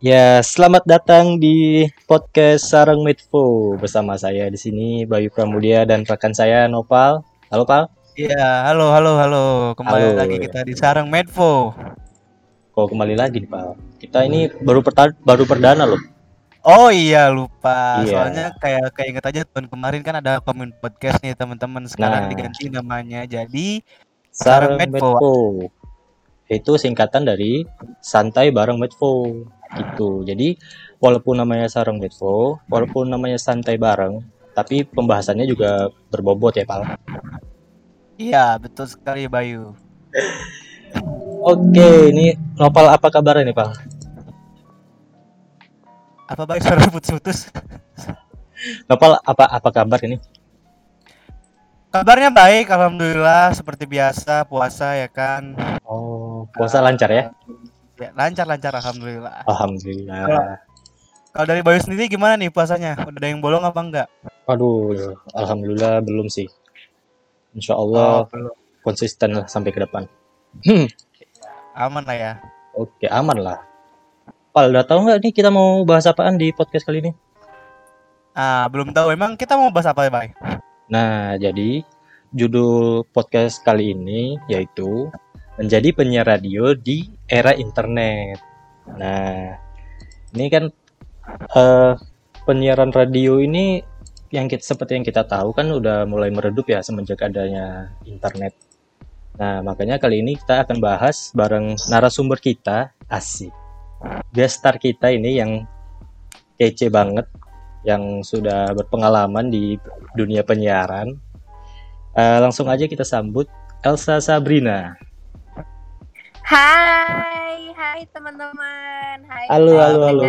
Ya, selamat datang di podcast Sarang Medfo bersama saya di sini Bayu Pramudia dan rekan saya Nopal. Halo, Pal. Iya, halo, halo, halo. Kembali Halo, lagi kita di Sarang Medfo. Kok kembali lagi nih, Pal? Kita ini baru perta- baru perdana loh. Oh iya, lupa. Iya. Soalnya kayak keinget aja tahun kemarin kan ada komen podcast nih teman-teman. Sekarang Nah. diganti namanya jadi Sarang Sarang Medfo. Medfo. Itu singkatan dari santai bareng Medfo. Gitu. Jadi walaupun namanya Sarang Medfo, walaupun namanya santai bareng, tapi pembahasannya juga berbobot ya, Pal. Iya, betul sekali Bayu. Oke, ini Nopal apa kabarnya nih, Pal? Apa Bayu suara putus-putus? Nopal apa apa kabar ini? Kabarnya baik, alhamdulillah seperti biasa puasa ya kan. Oh, puasa lancar ya? Ya, lancar-lancar alhamdulillah. Alhamdulillah. Kalau dari Bayu sendiri gimana nih puasanya? Udah ada yang bolong apa enggak? Aduh, alhamdulillah belum sih. Insya Allah Oh, konsisten lah sampai ke depan. Hmm, Aman lah ya. Oke, aman lah. Pal, udah tahu nggak nih kita mau bahas apaan di podcast kali ini? Ah, belum tahu. Emang kita mau bahas apa ya, Bay? Nah, jadi judul podcast kali ini yaitu menjadi penyiar radio di era internet. Nah, ini kan eh, penyiaran radio ini yang kita, seperti yang kita tahu kan udah mulai meredup ya semenjak adanya internet. Nah, makanya kali ini kita akan bahas bareng narasumber kita, asik. Guest star kita ini yang kece banget, yang sudah berpengalaman di dunia penyiaran. Eh, langsung aja kita sambut Elsa Sabrina. Hai, hai teman-teman. Hai. Halo, halo, halo.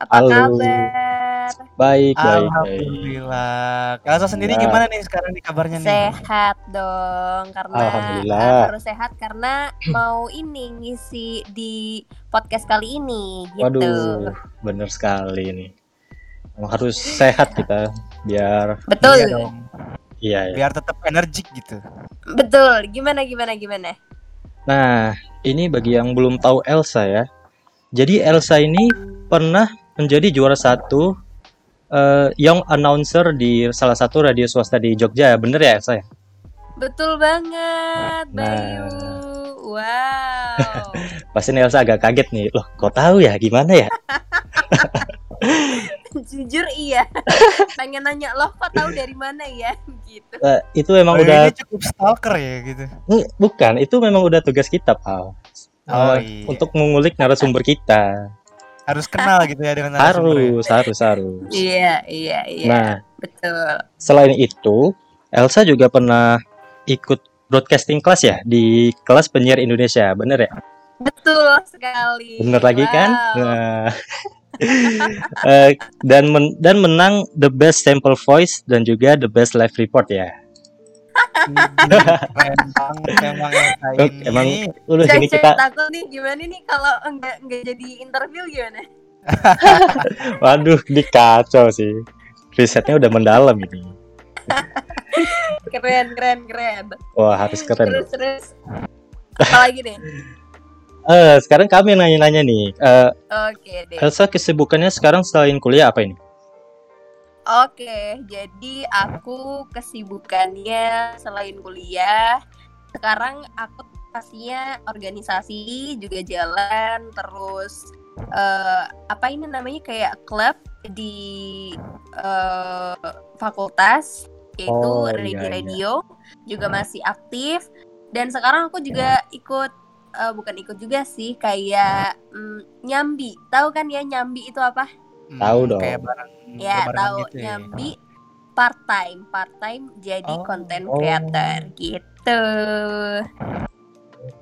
Apa Halo. kabar? Baik, baik. Alhamdulillah. Elsa sendiri Ya. gimana nih sekarang di kabarnya nih? Sehat dong, karena Alhamdulillah. harus sehat karena mau ini ngisi di podcast kali ini gitu. Waduh, bener sekali nih. Harus sehat kita biar Betul, Iya dong. Iya ya. Biar tetap energik gitu. betul. Gimana, gimana, gimana? Nah, ini bagi yang belum tahu Elsa ya. Jadi Elsa ini pernah menjadi juara satu eh, young announcer di salah satu radio swasta di Jogja. Bener ya Elsa ya? Betul banget, Nah. Bayu. Wow. Pasti nih Elsa agak kaget nih. Loh, kok tahu ya? Gimana ya? Jujur iya. Pengen nanya loh, kok tahu dari mana ya? Gitu. Eh, itu memang Bayu udah ini cukup stalker ya gitu. Bukan, itu memang udah tugas kita, Pal. Oh, Eh, iya. Untuk mengulik narasumber kita. Harus kenal gitu ya dengan narasumbernya. Harus, harus, harus. Iya, iya, iya. Nah, Betul. selain itu, Elsa juga pernah ikut broadcasting kelas ya di kelas penyiar Indonesia, bener ya? Betul sekali. Bener lagi kan? Wow. Nah. Eh, dan men- dan menang the best sample voice dan juga the best live report ya. Keren banget emang Elsa Oke, ini. emang Udah sini kita takut nih gimana nih kalau enggak enggak jadi interview gimana? waduh dikacau sih. Risetnya udah mendalam ini. Keren, keren, keren. Wah, harus keren. Terus terus apa lagi nih? Eh, sekarang kami yang nanya-nanya nih. Eh, Oke deh. Elsa kesibukannya sekarang selain kuliah apa ini? Oke, jadi aku kesibukannya selain kuliah, sekarang aku pastinya organisasi juga jalan, terus eh, apa ini namanya kayak klub di eh, fakultas yaitu Oh, iya, Radio iya. Radio juga masih aktif dan sekarang aku juga ikut eh, bukan ikut juga sih kayak mm, nyambi tahu kan ya nyambi itu apa Hmm, Tahu dong. Kayak barang Ya tahu gitu ya. nyambi part time, part time jadi Oh. content Oh. creator gitu.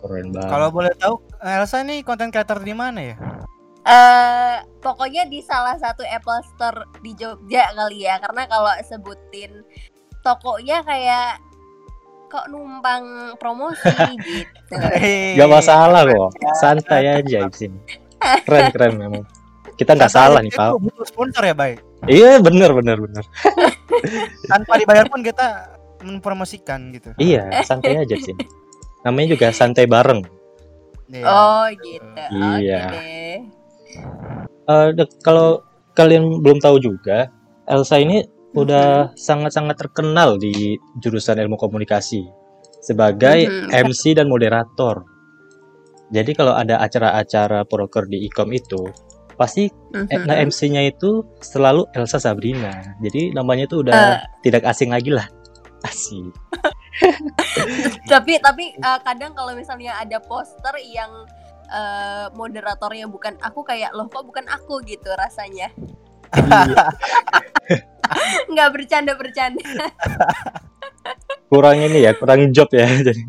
Keren banget. Kalau boleh tahu Elsa nih konten creator di mana ya? Eh pokoknya di salah satu Apple Store di Jogja kali ya, karena kalau sebutin tokonya kayak kok numpang promosi gitu. Gak masalah kok, santai aja di sini. Keren keren memang. Kita nggak salah nih, Pak. Butuh sponsor ya, Bay. Iya, bener bener bener. Tanpa dibayar pun kita mempromosikan gitu. Iya, santai aja sih. Namanya juga santai bareng. Iya. Oh gitu. Iya. deh. Eh, kalau kalian belum tahu juga, Elsa ini udah sangat-sangat terkenal di jurusan ilmu komunikasi sebagai Mhm. MC dan moderator. Jadi kalau ada acara-acara proker di Ikom itu, pasti Mhm. eh, nah, MC-nya itu selalu Elsa Sabrina. Jadi namanya itu udah Eh. tidak asing lagi lah. Asik. tapi tapi uh, kadang kalau misalnya ada poster yang uh, moderatornya bukan aku kayak loh kok bukan aku gitu rasanya nggak bercanda bercanda kurang ini ya, kurang job ya. Jadi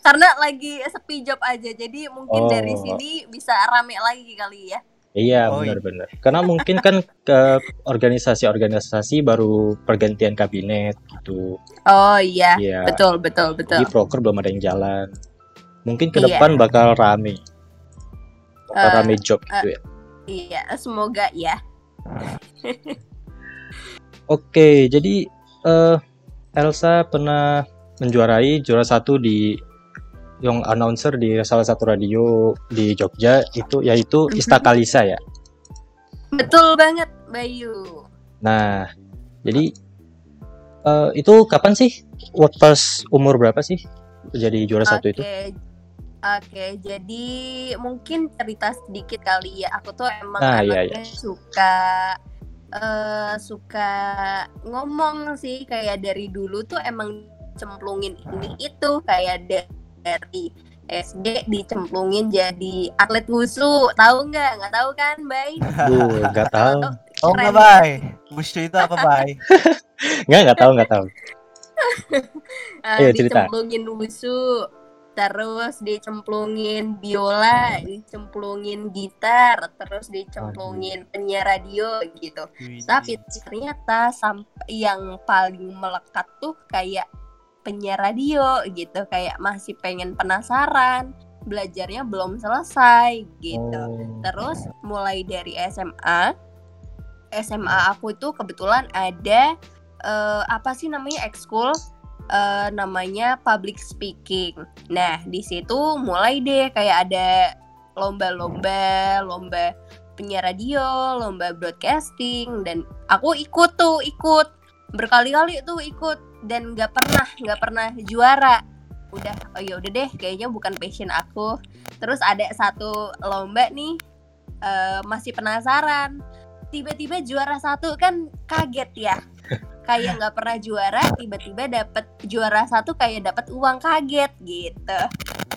karena lagi sepi job aja jadi mungkin dari Oh. sini bisa rame lagi kali ya Iya Oh, iya. benar-benar. Karena mungkin kan ke organisasi-organisasi baru pergantian kabinet gitu. oh iya Iya. betul betul betul Jadi proker belum ada yang jalan. Mungkin ke Iya. depan bakal rame. Bakal Eh, rame job gitu ya. Iya semoga ya Oke, jadi eh Elsa pernah menjuarai juara satu di yang announcer di salah satu radio di Jogja itu yaitu Mhm. Istakalisa ya. betul banget Bayu Nah, jadi eh itu kapan sih? What pas umur berapa sih? Jadi juara satu itu? Oke. Jadi mungkin cerita sedikit kali ya. Aku tuh emang Ah, iya, anaknya suka eh suka ngomong sih kayak dari dulu tuh emang cemplungin ini itu kayak da- dari SD dicemplungin jadi atlet wusu tahu nggak nggak tahu kan Bay Duh, nggak tahu. Oh enggak, Bay. Wushu itu apa, Bay? Nggak, nggak tahu, nggak tahu. Eh, Ayo, cerita. dicemplungin wusu terus dicemplungin biola dicemplungin gitar terus dicemplungin penyiar radio gitu. Tapi ternyata sampai yang paling melekat tuh kayak penyiar radio gitu kayak masih pengen penasaran belajarnya belum selesai gitu. Oh. Terus mulai dari SMA, SMA aku itu kebetulan ada eh, apa sih namanya ekskul eh, namanya public speaking. Nah di situ mulai deh kayak ada lomba-lomba, lomba penyiar radio, lomba broadcasting dan aku ikut tuh ikut berkali-kali tuh ikut dan nggak pernah nggak pernah juara. Udah oh ya udah deh kayaknya bukan passion aku. Terus ada satu lomba nih eh, masih penasaran tiba-tiba juara satu kan kaget ya kayak nggak pernah juara tiba-tiba dapet juara satu kayak dapat uang kaget gitu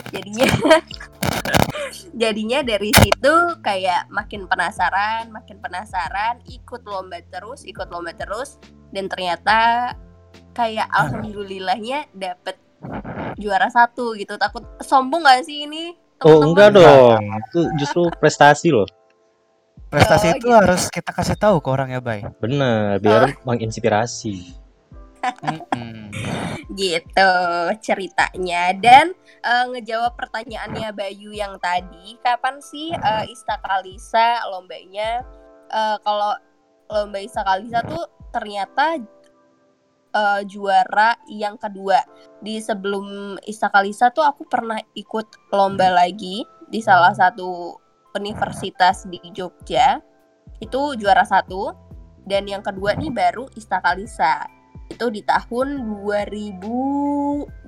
jadinya jadinya dari situ kayak makin penasaran makin penasaran ikut lomba terus ikut lomba terus dan ternyata kayak alhamdulillahnya dapet juara satu gitu takut sombong gak sih ini Oh, teman-teman? enggak dong. Itu justru prestasi loh. Prestasi Oh, itu gitu. harus kita kasih tahu ke orang ya, Bay. Bener, biar menginspirasi. Mm-mm. gitu ceritanya dan eh, ngejawab pertanyaannya Bayu yang tadi kapan sih eh, Istakalisa lombanya Eh, kalau lomba Istakalisa tuh ternyata eh, juara yang kedua di sebelum Istakalisa tuh aku pernah ikut lomba lagi di salah satu universitas di Jogja itu juara satu dan yang kedua nih baru Istakalisa itu di tahun 2000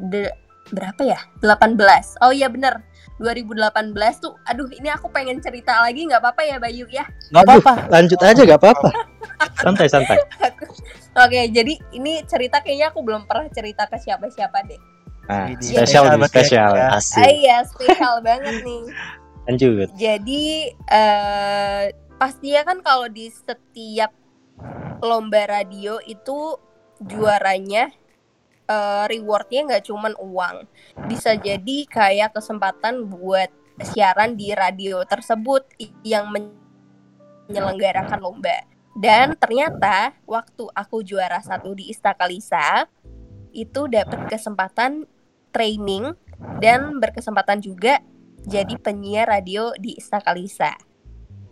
de- berapa ya 18 oh iya bener 2018 tuh aduh ini aku pengen cerita lagi nggak apa-apa ya Bayu ya Nggak apa-apa. Lanjut aja gak apa-apa. Santai, santai. oke jadi ini cerita kayaknya aku belum pernah cerita ke siapa-siapa deh Nah, Ini spesial spesial nih, spesial. ah, Asik. iya spesial banget nih Lanjut. jadi eh pastinya kan kalau di setiap lomba radio itu juaranya eh, rewardnya nggak cuman uang bisa jadi kayak kesempatan buat siaran di radio tersebut yang men- menyelenggarakan lomba dan ternyata waktu aku juara satu di Istakalisa itu dapat kesempatan training dan berkesempatan juga jadi penyiar radio di Istakalisa.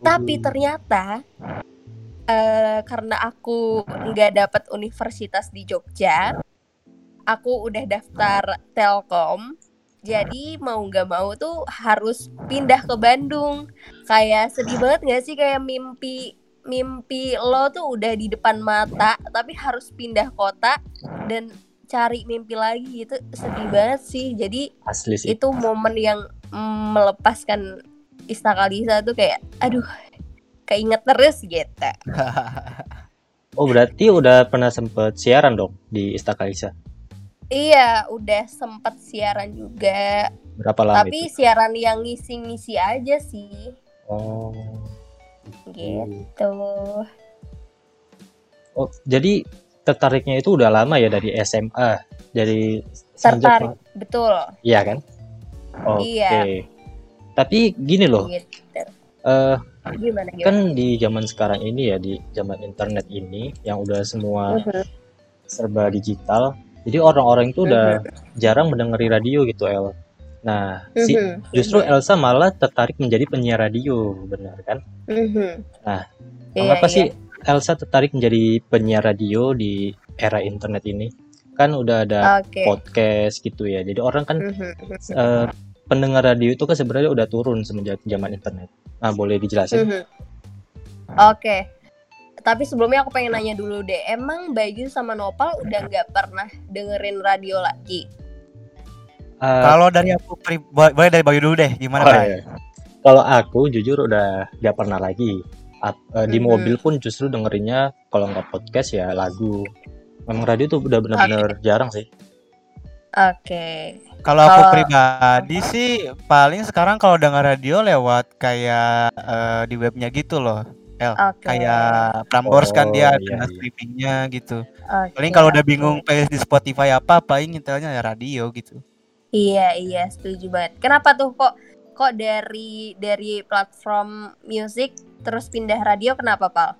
Tapi ternyata eh, karena aku nggak dapat universitas di Jogja, aku udah daftar Telkom. Jadi mau nggak mau tuh harus pindah ke Bandung. Kayak sedih banget nggak sih? Kayak mimpi mimpi lo tuh udah di depan mata tapi harus pindah kota dan cari mimpi lagi gitu. Sedih banget sih. Jadi Asli sih. itu momen yang melepaskan Istakalisa tuh kayak aduh keinget terus gitu Oh, berarti udah pernah sempet siaran dong di Istakalisa. iya udah sempet siaran juga Berapa lama tapi itu? siaran yang ngisi-ngisi aja sih Oh. gitu Oh, jadi tertariknya itu udah lama ya dari SMA. Dari tertarik betul Iya kan? Oke. Iya. Tapi gini loh, gitu eh gimana gimana kan di zaman sekarang ini ya, di zaman internet ini yang udah semua Mhm, serba digital, jadi orang-orang itu udah mhm, jarang mendengari radio gitu, El. Nah, si mhm, justru mhm, Elsa malah tertarik menjadi penyiar radio, benar kan? Nah, Iya, Mengapa iya. sih Elsa tertarik menjadi penyiar radio di era internet ini? Kan udah ada Oke. podcast gitu ya. Jadi orang kan eh, pendengar radio itu kan sebenarnya udah turun semenjak zaman internet. Nah, boleh dijelasin? mhm. Oke. Tapi sebelumnya aku pengen nanya dulu deh, emang Bayu sama Nopal udah nggak pernah dengerin radio lagi? Eh, Kalau dari aku boleh dari Bayu dulu deh, gimana oh, iya. Kalau aku jujur udah gak pernah lagi. Eh, di mobil pun justru dengerinnya kalau nggak podcast ya lagu. Memang radio tuh udah bener-bener jarang sih. Oke. Kalau aku Kalau- pribadi sih paling sekarang kalau dengar radio lewat kayak eh, di webnya gitu loh. El, Oke. kayak Prambors kan dia Oh, ada iya, iya. streamingnya gitu. Oke, Paling kalau udah bingung playlist di Spotify apa, paling nyetelnya ya radio gitu. Iya, iya, setuju banget. Kenapa tuh kok kok dari dari platform musik terus pindah radio kenapa, Pal?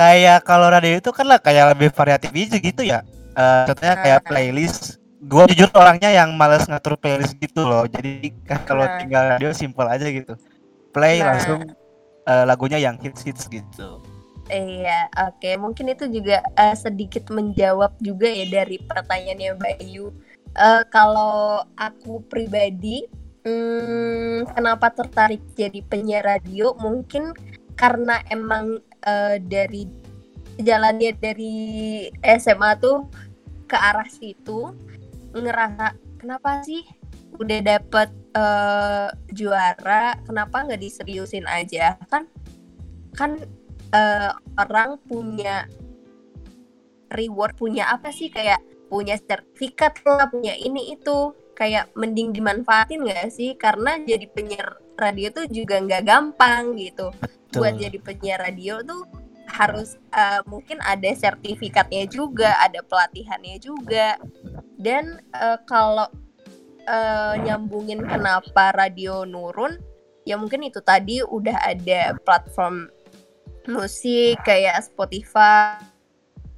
Kayak kalau radio itu kan lah kayak lebih variatif aja gitu ya. Eh, contohnya kayak playlist. Gue jujur orangnya yang males ngatur playlist gitu loh. Jadi kan kalau Nah. tinggal radio simple aja gitu. Play Nah. langsung eh, lagunya yang hits-hits gitu. Iya, oke. Mungkin itu juga eh, sedikit menjawab juga ya dari pertanyaannya Bayu. Eh, kalau aku pribadi, hmm, kenapa tertarik jadi penyiar radio? Mungkin karena emang eh, dari jalannya dari SMA tuh ke arah situ ngerasa kenapa sih udah dapet eh, juara, kenapa nggak diseriusin aja? Kan kan eh, orang punya reward punya apa sih? Kayak punya sertifikat lah punya ini itu. Kayak mending dimanfaatin gak sih? Karena jadi penyiar radio tuh juga nggak gampang gitu buat Betul. jadi penyiar radio tuh harus eh, mungkin ada sertifikatnya juga ada pelatihannya juga dan eh, kalau eh, nyambungin kenapa radio nurun ya mungkin itu tadi udah ada platform musik kayak Spotify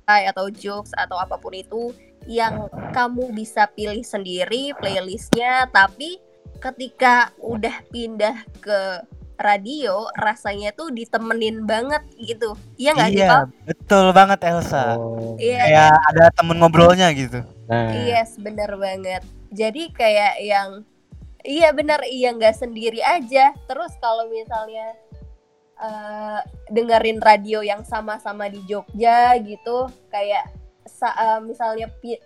atau Joox atau apa pun itu yang kamu bisa pilih sendiri playlistnya tapi ketika udah pindah ke radio rasanya tuh ditemenin banget gitu iya nggak sih? Iya, betul banget Elsa. Oh. Iya Kayak ada temen ngobrolnya gitu. Nah, Yes, bener banget. Jadi kayak yang iya bener iya nggak sendiri aja. Terus kalau misalnya eh, dengerin radio yang sama-sama di Jogja gitu, kayak sa- eh, misalnya pi-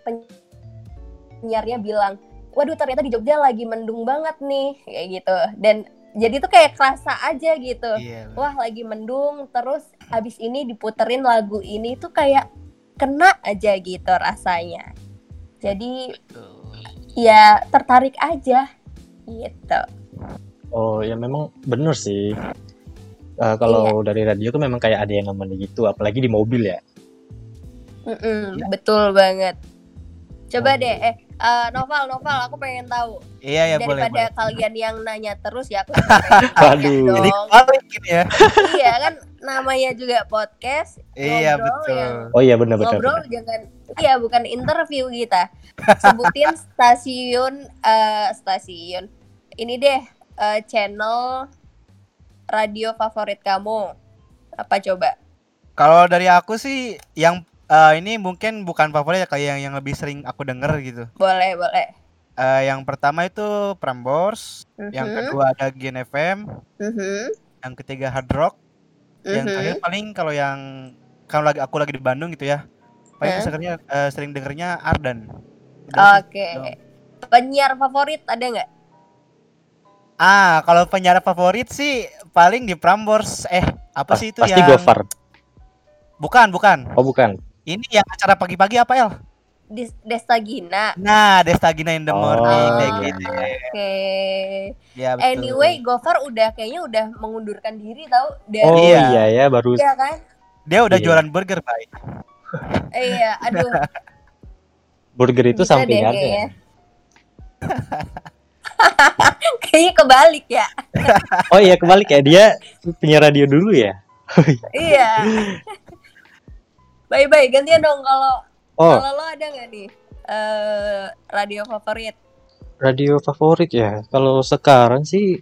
penyiarnya bilang, waduh ternyata di Jogja lagi mendung banget nih, kayak gitu. Dan jadi tuh kayak kerasa aja gitu Iya. wah lagi mendung terus abis ini diputerin lagu ini tuh kayak kena aja gitu rasanya jadi betul. ya tertarik aja gitu oh ya memang bener sih. Eh, kalau Iya. dari radio tuh memang kayak ada yang nemenin gitu, apalagi di mobil ya. Mm-mm, betul banget coba Oh. deh eh eh, Noval Noval aku pengen tahu Iya ya boleh. daripada boleh. kalian yang nanya terus ya aku tanya Waduh. Jadi gini ya. iya kan namanya juga podcast Iya Ngobrol betul. yang Oh iya bener bener. ngobrol bener. jangan iya bukan interview kita sebutin stasiun eh, stasiun ini deh eh, channel radio favorit kamu apa coba Kalau dari aku sih yang eh, ini mungkin bukan favorit ya kayak yang, yang lebih sering aku denger gitu. boleh boleh eh, yang pertama itu Prambors, yang Mhm, kedua ada Gen FM, mhm, yang ketiga Hard Rock, yang mhm. terakhir paling kalau yang kalau lagi aku lagi di Bandung gitu ya, paling Hah? seringnya eh, sering dengernya Ardan. Sih, Oke. dong. Penyiar favorit ada nggak? Ah, kalau penyiar favorit sih paling di Prambors. Eh, apa Pas- sih itu pasti yang Gofar. Bukan, bukan. Oh bukan. Ini yang acara pagi-pagi apa, El? Dis- Desta Gina. Nah, Destagina in the Oh, morning kayak gitu. Oke. Ya, betul. Anyway, Gofar udah kayaknya udah mengundurkan diri tahu dari Oh Iya. iya ya baru Iya kan? Dia udah Iya. jualan burger, Bay. Eh, iya, aduh. burger itu bisa deh sampingannya. kayaknya. kebalik ya. Oh iya kebalik ya dia penyiar radio dulu ya. iya. Bye-bye, gantian dong kalau Oh kalau lo ada nggak nih eh radio favorit? radio favorit ya. Kalau sekarang sih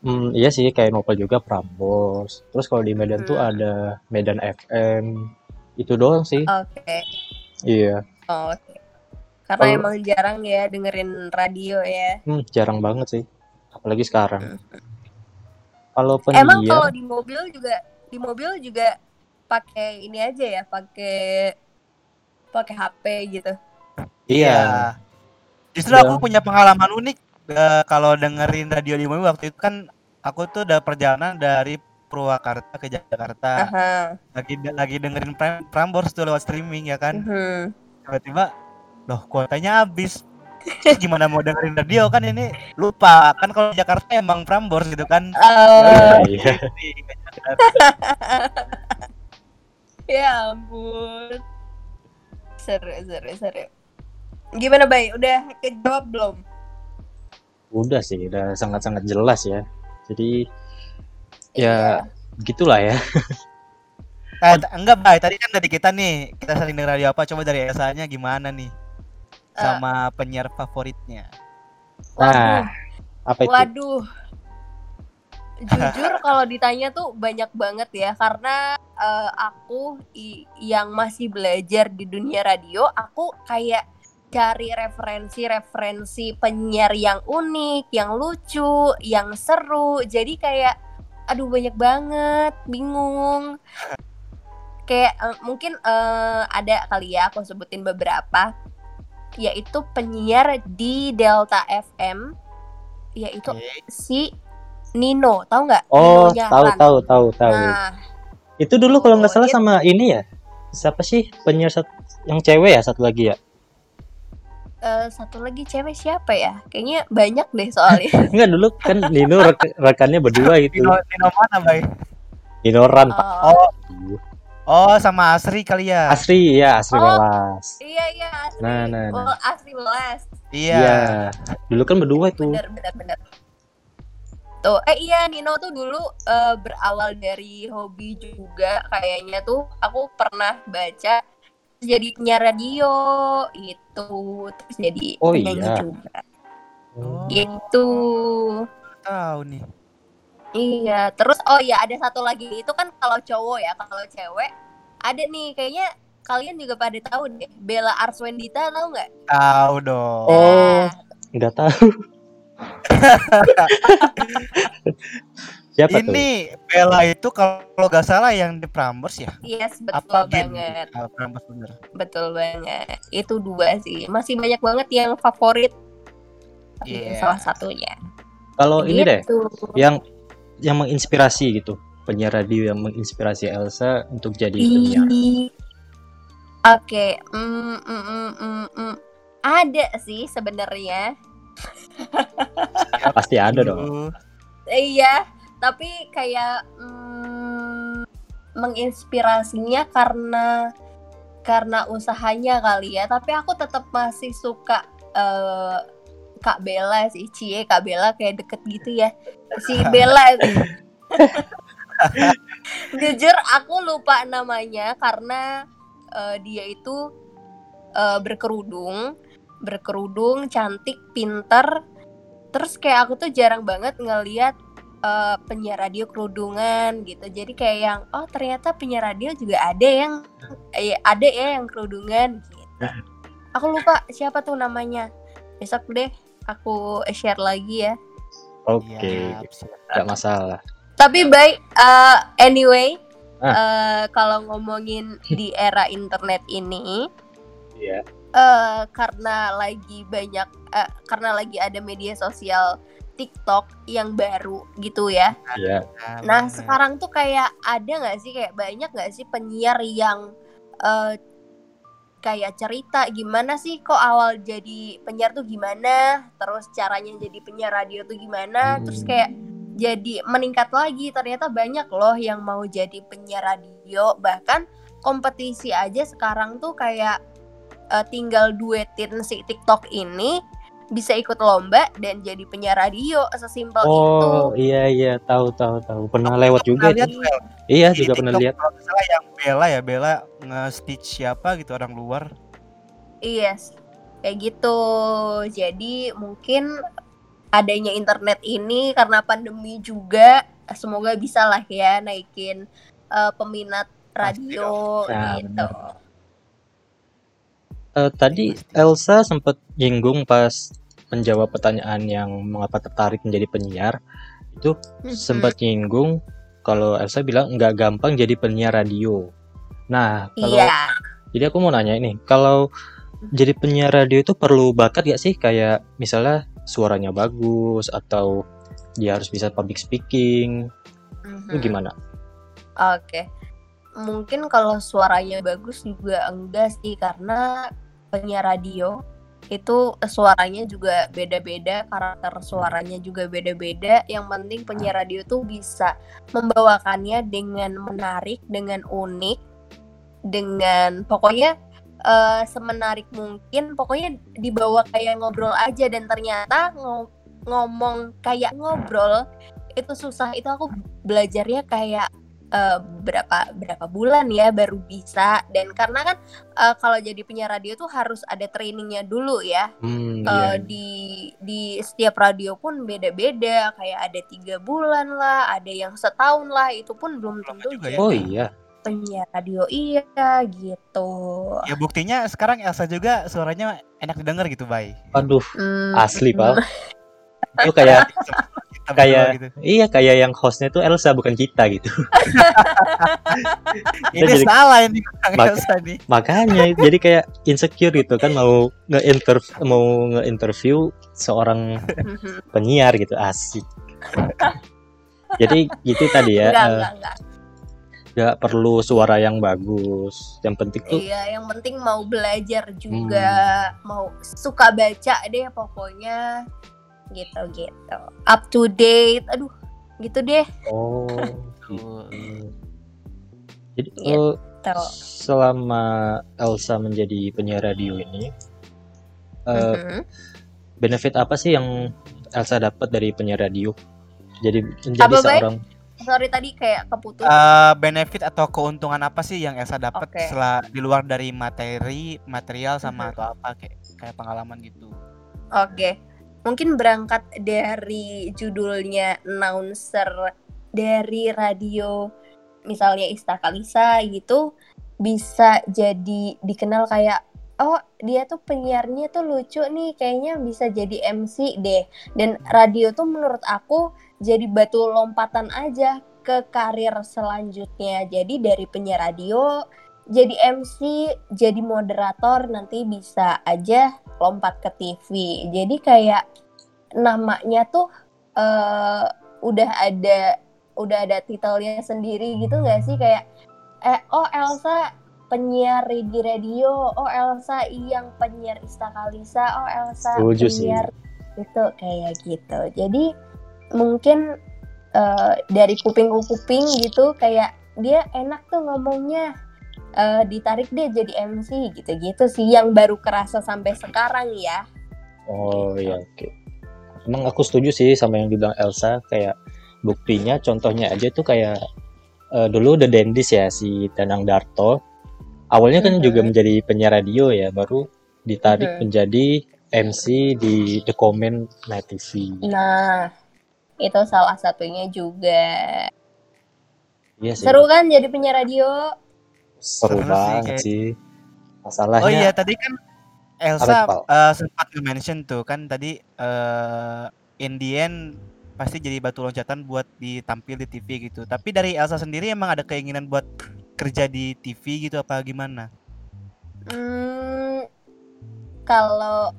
hmm, iya sih kayak novel juga Prambors. Terus kalau di Medan tuh Hmm. ada Medan FM. Itu doang sih. Oke. Iya. Oh, Oke. Karena Kalau- emang jarang ya dengerin radio ya. Hmm, jarang banget sih. Apalagi sekarang. Kalau Emang kalau di mobil juga di mobil juga pakai ini aja ya, pakai pakai HP gitu. iya. Justru Udah. aku punya pengalaman unik eh, kalau dengerin radio di mobil waktu itu kan aku tuh udah perjalanan dari Purwakarta ke Jakarta. Aha. Lagi lagi dengerin Pram- Prambors tuh lewat streaming ya kan. Mhm. Tiba-tiba loh kuotanya habis. Gimana mau dengerin radio kan ini lupa kan kalau di Jakarta emang Prambors gitu kan. Iya. ya ampun. Seru, seru, seru. Gimana, Bay? Udah kejawab belum? Udah sih, udah sangat-sangat jelas ya. Jadi Iya. ya begitulah ya. Eh, enggak, Bay. Tadi kan dari kita nih, kita sering denger radio apa? Coba dari Elsa-nya gimana nih? Eh. Sama penyiar favoritnya. Nah, apa itu? Waduh. Jujur kalau ditanya tuh banyak banget ya karena eh, aku yang masih belajar di dunia radio, aku kayak cari referensi-referensi penyiar yang unik, yang lucu, yang seru. Jadi kayak aduh banyak banget, bingung. Kayak eh, mungkin eh, ada kali ya aku sebutin beberapa yaitu penyiar di Delta FM yaitu Oke. si Nino, tahu nggak? Oh, Nino tahu tahu tahu tahu. Nah, Itu dulu kalau nggak Oh, salah itu- sama ini ya. Siapa sih penyiar sat- yang cewek ya satu lagi ya? eh, satu lagi cewek siapa ya? Kayaknya banyak deh soalnya. Enggak dulu kan Nino rek- rekannya berdua gitu. Nino, Nino mana, Bay? Nino Ran, Pak. oh, Oh, sama Asri kali ya. Asri ya, Asri Oh. Welas. iya iya asli. Nah, nah, nah. Oh, asli Welas. Iya. Iya. Dulu kan berdua tuh. Bener bener bener. Tuh, eh iya Nino tuh dulu eh, berawal dari hobi juga kayaknya tuh aku pernah baca jadi penyiar radio itu terus jadi Oh, penyanyi iya. juga Oh, gitu. tahu nih. Iya, terus oh ya ada satu lagi itu kan kalau cowok ya, kalau cewek ada nih kayaknya kalian juga pada tahu deh Bella Arswendita tahu nggak? Tahu dong. Oh. Nah, Enggak tahu. Siapa tuh? Ini Bella itu kalau nggak salah yang di Prambors ya? yes betul Apa banget, Ah, Prambors bener. betul banget. Itu dua sih, masih banyak banget yang favorit. Iya. ini salah satunya. Kalau ini deh, Gitu. yang yang menginspirasi gitu, penyiar radio yang menginspirasi Elsa untuk jadi penyiar. Oke, mm, mm, mm, mm, mm. ada sih sebenarnya. Pasti ada dong. Dulu. Iya, tapi kayak mm, menginspirasinya karena karena usahanya kali ya. Tapi aku tetap masih suka eh, Kak Bella sih, Cie Kak Bella kayak deket gitu ya. Si Bella itu. Jujur aku lupa namanya karena eh, dia itu eh, berkerudung, berkerudung, cantik, pinter. Terus kayak aku tuh jarang banget ngeliat eh, penyiar radio kerudungan gitu. Jadi kayak yang oh ternyata penyiar radio juga ada yang eh, ada ya yang kerudungan gitu. Aku lupa siapa tuh namanya. besok deh aku share lagi ya. Oke, Siap, siap. nggak masalah. Tapi baik, uh, anyway, Ah. uh, kalau ngomongin di era internet ini, Iya. Eh karena lagi banyak, eh, karena lagi ada media sosial TikTok yang baru gitu ya. Iya. Nah sekarang tuh kayak ada nggak sih kayak banyak nggak sih penyiar yang eh, kayak cerita gimana sih kok awal jadi penyiar tuh gimana, terus caranya jadi penyiar radio tuh gimana, terus Hmm. kayak jadi meningkat lagi ternyata banyak loh yang mau jadi penyiar radio bahkan kompetisi aja sekarang tuh kayak eh, tinggal duetin si TikTok ini bisa ikut lomba dan jadi penyiar radio sesimpel itu. Oh iya iya tahu tahu tahu pernah lewat juga Pernah lihat, itu. Bel? Iya Di juga pernah TikTok lihat. Kalau nggak salah yang Bella ya, Bella nge-stitch siapa gitu orang luar. Yes, kayak gitu. Jadi mungkin adanya internet ini karena pandemi juga semoga bisa lah ya naikin eh, peminat radio Nah, gitu. benar. Eh, tadi Elsa sempat jinggung pas menjawab pertanyaan yang mengapa tertarik menjadi penyiar itu Mhm. sempat nyinggung kalau Elsa bilang nggak gampang jadi penyiar radio. Nah kalau Iya. jadi aku mau nanya ini kalau jadi penyiar radio itu perlu bakat gak sih kayak misalnya suaranya bagus atau dia harus bisa public speaking itu Mhm. gimana? Oke. Mungkin kalau suaranya bagus juga enggak sih karena penyiar radio itu suaranya juga beda-beda, karakter suaranya juga beda-beda. Yang penting penyiar radio tuh bisa membawakannya dengan menarik, dengan unik, dengan pokoknya eh, semenarik mungkin. Pokoknya dibawa kayak ngobrol aja dan ternyata ngo- ngomong kayak ngobrol itu susah. Itu aku belajarnya kayak eh, berapa berapa bulan ya baru bisa dan karena kan eh, kalau jadi penyiar radio tuh harus ada trainingnya dulu ya Hmm, Eh, iya. di di setiap radio pun beda-beda kayak ada tiga bulan lah ada yang setahun lah itu pun belum Lama tentu juga ya. jadi Oh iya. penyiar radio iya gitu Ya buktinya sekarang Elsa juga suaranya enak didengar gitu, Bay. Aduh, Hmm, asli. Pak. Itu kayak Kayak- gitu. iya kayak yang hostnya tuh Elsa bukan kita gitu. Ini jadi- salah ini Mak- Elsa nih. Makanya jadi kayak insecure gitu kan mau nge-interview mau nge-interview seorang penyiar gitu asik. Jadi gitu tadi ya, enggak eh, enggak enggak nggak perlu suara yang bagus. Yang penting tuh Iya, yang penting mau belajar juga, mau suka baca deh pokoknya gitu-gitu. Up to date. Aduh, gitu deh. oh gitu. Jadi Tuh. selama Elsa menjadi penyiar radio ini eh, Mhm. benefit apa sih yang Elsa dapat dari penyiar radio? Jadi menjadi Apa, seorang Sorry tadi kayak keputus. Eh, benefit atau keuntungan apa sih yang Elsa dapat Oke. setelah di luar dari materi, material sama Mhm. atau apa kayak kayak pengalaman gitu. Oke. Mungkin berangkat dari judulnya announcer dari radio misalnya Ista Kalisa gitu bisa jadi dikenal kayak oh dia tuh penyiarnya tuh lucu nih kayaknya bisa jadi MC deh. Dan radio tuh menurut aku jadi batu lompatan aja ke karir selanjutnya. Jadi dari penyiar radio jadi MC jadi moderator nanti bisa aja lompat ke TV jadi kayak namanya tuh eh udah ada udah ada titelnya sendiri gitu nggak sih? Kayak eh oh Elsa penyiar di radio oh Elsa yang penyiar Ista Kalisa oh Elsa Setuju sih. penyiar itu kayak gitu. Jadi mungkin eh, dari kuping ke kuping gitu kayak dia enak tuh ngomongnya eh, ditarik deh jadi MC gitu-gitu sih yang baru kerasa sampai sekarang ya Oh iya oke. Emang aku setuju sih sama yang dibilang Elsa kayak buktinya contohnya aja tuh kayak eh, dulu The Dendis ya si Danang Darto. Awalnya kan Mhm. juga menjadi penyiar radio ya, baru ditarik Mhm. menjadi MC di The Comment Night TV. Nah, itu salah satunya juga. Iya sih. Seru kan jadi penyiar radio? Seru sih, banget kayak- sih. Masalahnya Oh iya, tadi kan Elsa eh, sempat mention tuh kan tadi eh in the end pasti jadi batu loncatan buat ditampil di TV gitu. Tapi dari Elsa sendiri emang ada keinginan buat kerja di TV gitu apa gimana? Hmm, kalau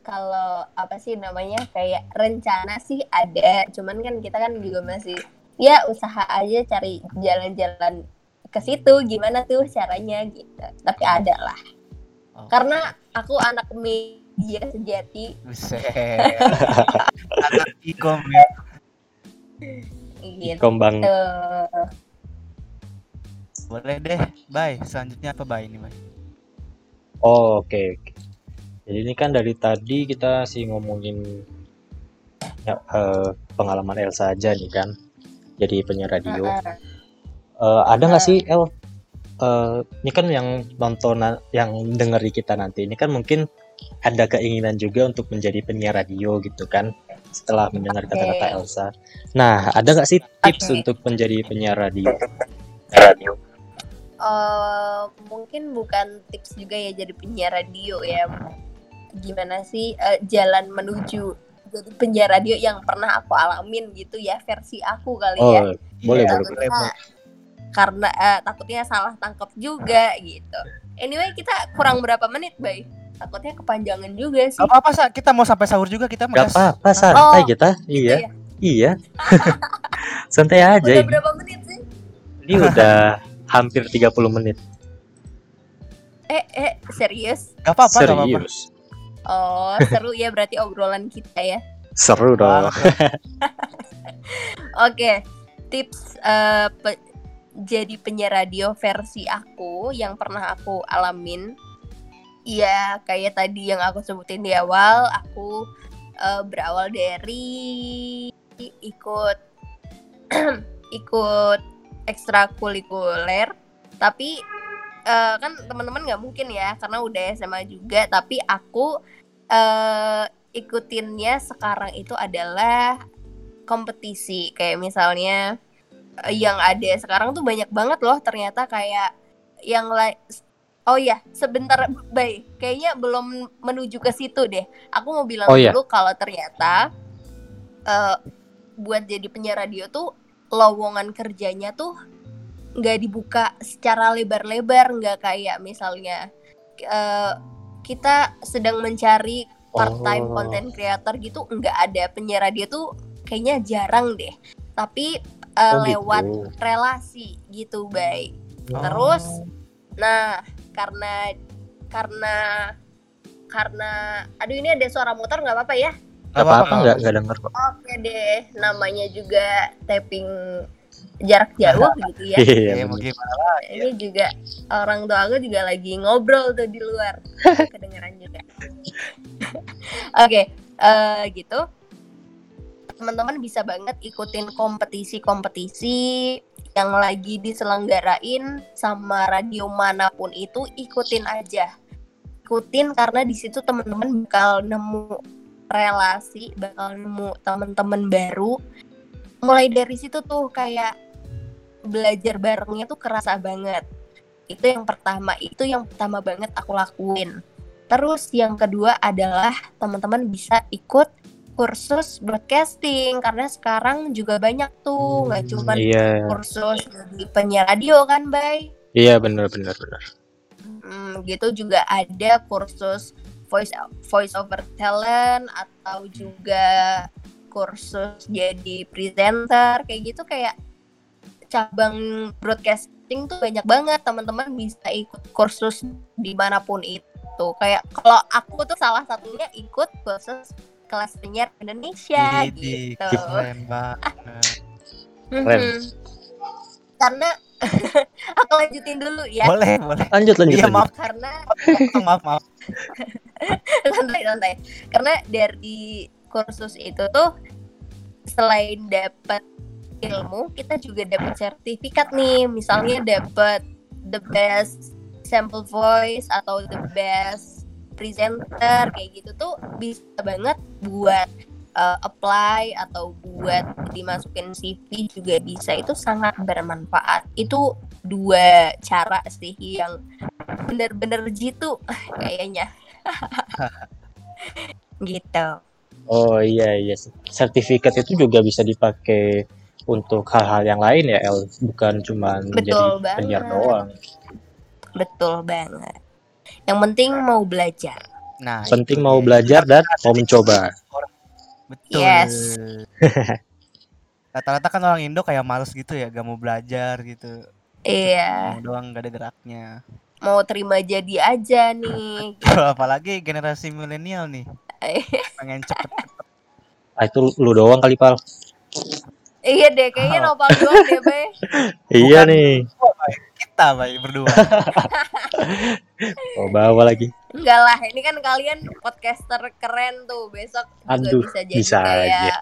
kalau apa sih namanya kayak rencana sih ada, cuman kan kita kan juga masih ya usaha aja cari jalan-jalan ke situ gimana tuh caranya gitu. Tapi ada lah. Oh. Karena aku anak media sejati. Anak ikom ya. gitu. Kombang. Boleh deh. Bye. Selanjutnya apa bye ini, bye? Oh, oke. oke. Jadi ini kan dari tadi kita sih ngomongin ya, eh, pengalaman Elsa aja nih kan. Jadi penyiar radio. Heeh. Eh, ada nggak sih El? Eh, ini kan yang nonton yang denger di kita nanti ini kan mungkin ada keinginan juga untuk menjadi penyiar radio gitu kan setelah mendengar kata-kata Elsa. Nah, ada nggak sih tips Oke. untuk menjadi penyiar radio? Radio. Eh, mungkin bukan tips juga ya jadi penyiar radio ya. Gimana sih eh, jalan menuju jadi penyiar radio yang pernah aku alamin gitu ya versi aku kali ya. Oh, boleh Iya, boleh. boleh, boleh. Karena eh, takutnya salah tangkap juga gitu. Anyway kita kurang berapa menit, Bay? Takutnya kepanjangan juga sih. Gak apa-apa, Sa. Kita mau sampai sahur juga kita Gak Mas. apa-apa, santai Oh, kita. Gitu Iya, ya. iya. Santai aja Udah ini. berapa menit sih? Ini udah hampir 30 menit. Eh, eh, serius? Gak apa-apa, gak apa-apa. Serius. Oh, seru ya berarti obrolan kita ya. Seru dong. Oke, tips eh, pe- jadi penyiar radio versi aku yang pernah aku alamin. Ya, kayak tadi yang aku sebutin di awal, aku eh, berawal dari ikut ikut ekstrakurikuler, tapi eh, kan teman-teman nggak mungkin ya karena udah SMA juga, tapi aku eh, ikutinnya sekarang itu adalah kompetisi. Kayak misalnya yang ada. Sekarang tuh banyak banget loh ternyata kayak yang lain oh ya sebentar bay kayaknya belum menuju ke situ deh. Aku mau bilang Oh, iya. dulu kalau ternyata eh, buat jadi penyiar radio tuh lowongan kerjanya tuh nggak dibuka secara lebar-lebar nggak kayak misalnya eh, kita sedang mencari part time Oh. content creator gitu nggak ada. Penyiar radio tuh kayaknya jarang deh. Tapi uh, Oh, lewat gitu. relasi gitu baik terus nah karena karena karena aduh ini ada suara motor nggak apa-apa ya? Gak apa-apa, nggak nggak denger kok. oke deh namanya juga tapping jarak jauh gitu ya. Iya, Ya, gimana? ini juga orang tua aku juga lagi ngobrol tuh di luar. Kedengeran juga. Oke eh, gitu teman-teman bisa banget ikutin kompetisi-kompetisi yang lagi diselenggarain sama radio mana pun itu ikutin aja. Ikutin karena di situ teman-teman bakal nemu relasi bakal nemu teman-teman baru. Mulai dari situ tuh kayak belajar barengnya tuh kerasa banget. Itu yang pertama itu yang pertama banget aku lakuin. Terus yang kedua adalah teman-teman bisa ikut kursus broadcasting karena sekarang juga banyak tuh nggak cuma Iya, kursus jadi penyiar radio kan bay? Iya bener bener bener. Hmm, gitu juga ada kursus voice voice over talent atau juga kursus jadi presenter kayak gitu kayak cabang broadcasting tuh banyak banget. Teman-teman bisa ikut kursus di mana pun itu. Kayak kalau aku tuh salah satunya ikut kursus kelas penyiar Indonesia Widih, gitu keren banget. Keren. Karena aku lanjutin dulu ya Boleh, boleh. Lanjut lanjut. Iya, maaf, karena maaf, maaf. santai santai karena dari kursus itu tuh selain dapat ilmu kita juga dapat sertifikat nih misalnya dapat the best sample voice atau the best presenter kayak gitu tuh bisa banget buat uh, apply atau buat dimasukin CV juga bisa itu sangat bermanfaat itu dua cara sih yang bener-bener jitu kayaknya gitu. Oh iya iya. Sertifikat itu juga bisa dipakai untuk hal-hal yang lain ya, El. Bukan cuma menjadi penyiar doang. Betul banget. Yang penting mau belajar. Nah, Penting itu mau belajar dan mau mencoba. Betul. Yes. Rata-rata kan orang Indo kayak males gitu ya, gak mau belajar gitu. Iya, Mau doang gak ada geraknya. mau terima jadi aja nih. Apalagi generasi milenial nih, pengen cepet. Ah, itu lu doang kali, Pal. iya deh, kayaknya Oh. nopal doang deh, Bay. Iya nih. Kita baik berdua. Oh, bawa lagi. Enggak lah, ini kan kalian podcaster keren tuh. Besok juga Aduh, bisa jadi bisa kayak aja.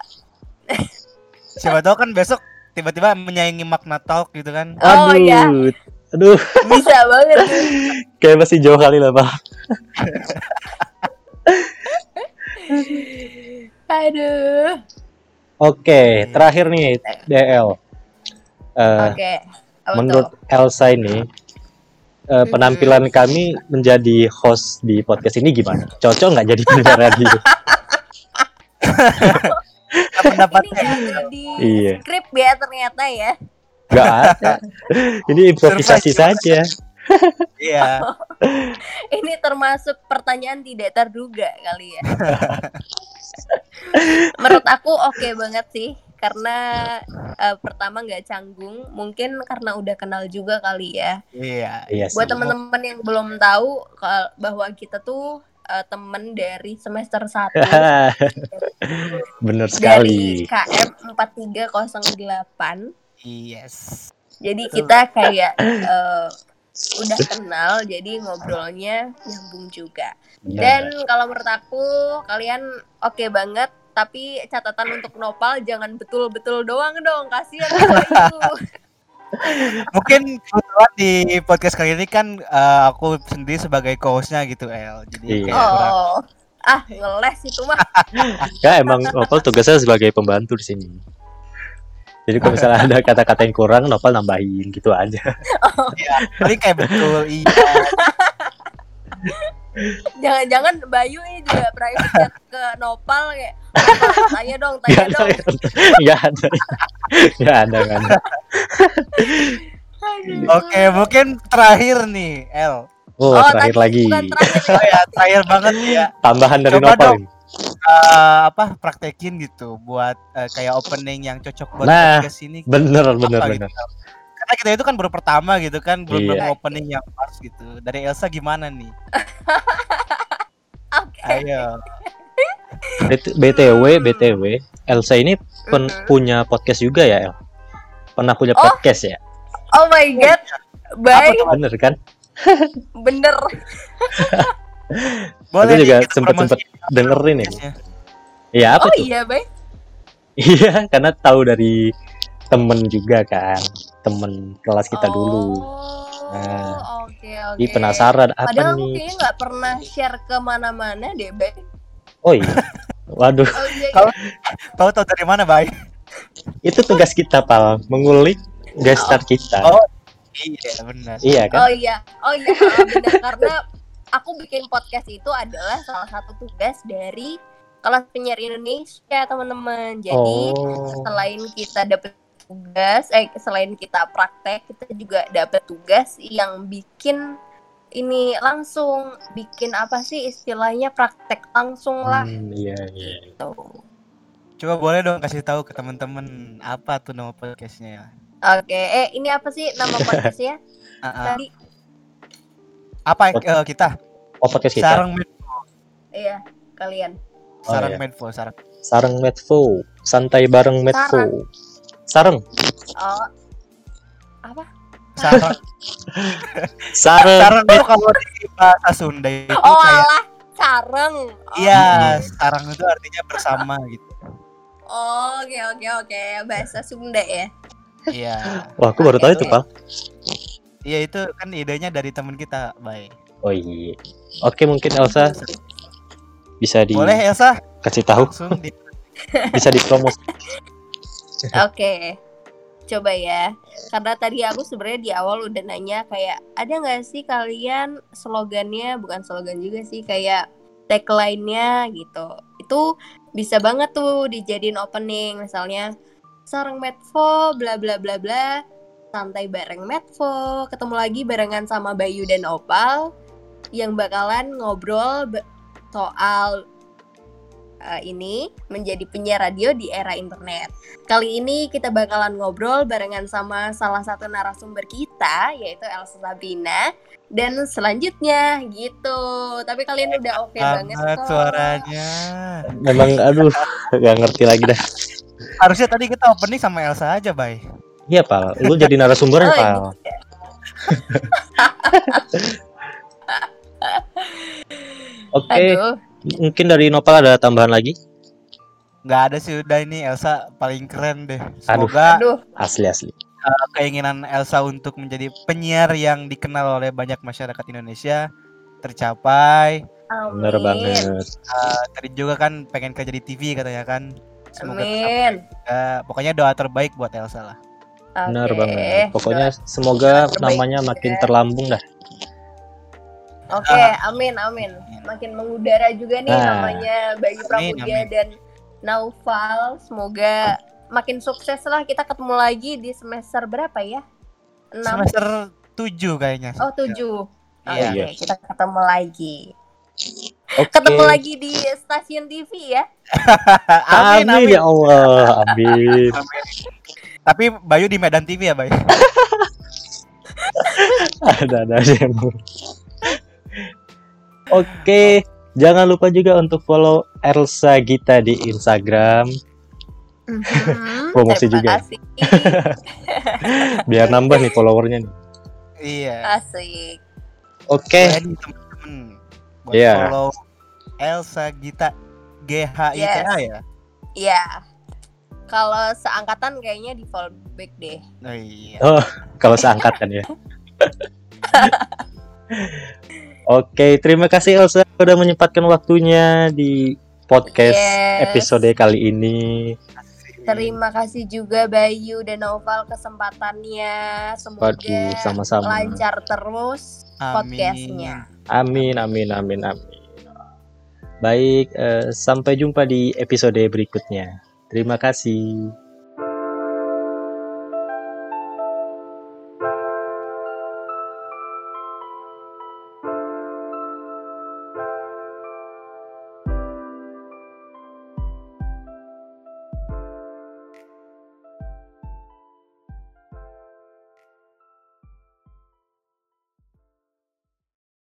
Siapa tahu kan besok tiba-tiba menyaingi makna talk gitu kan. Oh, Aduh. iya. Aduh, bisa banget kayak masih jauh kali lah, Pal. Aduh. Oke, terakhir nih, DL. Eh, Oke. Apa menurut? Elsa ini eh, penampilan kami menjadi host di podcast ini gimana? Cocok nggak jadi penyiar radio? Pendapatnya? di Iya. skrip ya ternyata ya. Nggak ada. Ini improvisasi saja. Iya. Ini termasuk pertanyaan tidak terduga kali ya. Menurut aku oke banget sih karena eh, pertama nggak canggung, mungkin karena udah kenal juga kali ya. Iya. Iya. Buat teman-teman yang belum tahu bahwa kita tuh eh, temen dari semester 1 Bener dari sekali. KM 4308. Yes. Jadi kita kayak eh, udah kenal, jadi ngobrolnya nyambung juga. Iya. Dan kalau menurut aku kalian oke banget, tapi catatan untuk Nopal jangan betul-betul doang dong, kasihan. Mungkin kebetulan di podcast kali ini kan eh, aku sendiri sebagai co-hostnya gitu El. Jadi Iya. kayak kurang Oh, ah ngeles itu mah. Ya emang Nopal tugasnya sebagai pembantu di sini. Jadi kalau misalnya ada kata-kata yang kurang, Nopal nambahin gitu aja. paling kayak betul iya. Jangan-jangan Bayu ini juga private chat ke Nopal kayak "Nopal, tanya dong, tanya ada, dong. nggak ada, nggak ada, nggak ada. Oke, mungkin terakhir nih El. Oh, Oh, terakhir tadi lagi, Bukan terakhir Oh ya, terakhir banget ya. tambahan dari Coba Nopal. dong. Eh, apa praktekin gitu buat eh, kayak opening yang cocok buat Nah, podcast ini. Bener, bener, bener. gitu. Karena kita itu kan baru pertama gitu kan, belum Iya. belum opening yang pas gitu. Dari Elsa gimana nih? Oke. Ayo. BT- BTW, BTW, Elsa ini pen- Mhm. punya podcast juga ya, El? Pernah punya Oh. podcast ya? Oh my god. Baik, Apa Bener kan? bener. Boleh Aku juga sempet-sempet promosiin dengerin ini. podcastnya. Iya, apa Oh tuh? iya, baik. Iya, karena tahu dari temen juga kan, temen kelas kita dulu. Oh, Nah. oke oke. Jadi penasaran apa Padahal nih? kayaknya nggak pernah share ke mana-mana deh, Bay. Oh iya, waduh, Oh iya, Kalau- iya. Tahu tahu dari mana, Bay? itu tugas kita pal, mengulik gestar kita. Oh. Iya, benar. Iya kan? Oh iya, oh iya, benar karena aku bikin podcast itu adalah salah satu tugas dari kelas penyiar Indonesia, teman-teman. Jadi oh, selain kita dapat tugas, eh selain kita praktek, kita juga dapat tugas yang bikin ini langsung bikin apa sih istilahnya praktek langsung lah Hmm, iya iya. gitu. Coba boleh dong kasih tahu ke teman-teman apa tuh nama podcastnya? Oke, eh ini apa sih nama podcastnya ah. tadi? Apa eh, kita? Oh podcast kita. Sarang Med- Iya, kalian. Oh, Sarang iya. Medfo, sarang. Sareng Medfo, santai bareng Medfo. Sareng, Oh, apa? Sarang. sareng. sarang itu kalau di bahasa Sunda itu Oh kayak alah, sareng. Oh, iya, sarang itu artinya bersama gitu. Oh, oke oke oke, bahasa Sunda ya. Iya. Wah, aku baru tahu itu pal. Iya itu kan idenya dari teman kita, Bay. Oh iya. Oke mungkin Elsa bisa Boleh Elsa dikasih tahu, langsung di bisa dipromos. Oke. Coba ya. Karena tadi aku sebenarnya di awal udah nanya kayak ada nggak sih kalian slogannya bukan slogan juga sih kayak tagline-nya gitu. Itu bisa banget tuh dijadiin opening misalnya sarang Medvo bla bla bla bla santai bareng Medvo ketemu lagi barengan sama Bayu dan Opal yang bakalan ngobrol soal uh, ini menjadi penyiar radio di era internet. Kali ini kita bakalan ngobrol barengan sama salah satu narasumber kita yaitu Elsa Sabrina dan selanjutnya gitu. Tapi kalian udah oke banget Banget kok. suaranya. Memang aduh gak ngerti lagi dah. Harusnya tadi kita opening sama Elsa aja, Bay. Iya pal, lu jadi narasumbernya Oh, pal. iya. Oke, Aduh, mungkin dari Nopal ada tambahan lagi? Nggak ada sih udah ini Elsa paling keren deh. Semoga aduh. Asli asli. keinginan Elsa untuk menjadi penyiar yang dikenal oleh banyak masyarakat Indonesia tercapai. Amin. Bener banget. Eh, tadi juga kan pengen kerja di TV katanya kan. Semoga Amin. tercapai. pokoknya doa terbaik buat Elsa lah. Bener Oke. banget. Pokoknya semoga namanya makin terlambung dah. Oke, amin amin. Makin mengudara juga nih Nah. namanya Bayu Amin, Pramudia amin. dan Naufal. Semoga makin sukses lah kita ketemu lagi di semester berapa ya? 6 Semester 7 kayaknya. Oh, 7. Oke, Iya. kita ketemu lagi. Oke. Ketemu lagi di stasiun TV ya. amin, Amin, amin. ya Allah. Amin. Tapi Bayu di Medan TV ya, Bay? ada ada emang. Oke, jangan lupa juga untuk follow Elsa Gita di Instagram Mhm, Promosi juga. biar nambah nih followernya nih. Iya. Asik. Oke, buat Iya. follow Elsa Gita G H I T A ya. Iya. Kalau seangkatan kayaknya di fallback deh. Oh iya. kalau seangkat kan ya. Oke, terima kasih Elsa udah menyempatkan waktunya di podcast Yes. episode kali ini. Terima kasih juga Bayu dan Noval kesempatannya. Semoga Waduh, sama-sama. lancar terus podcastnya. Amin, amin, amin, amin. Baik, eh, sampai jumpa di episode berikutnya. Terima kasih.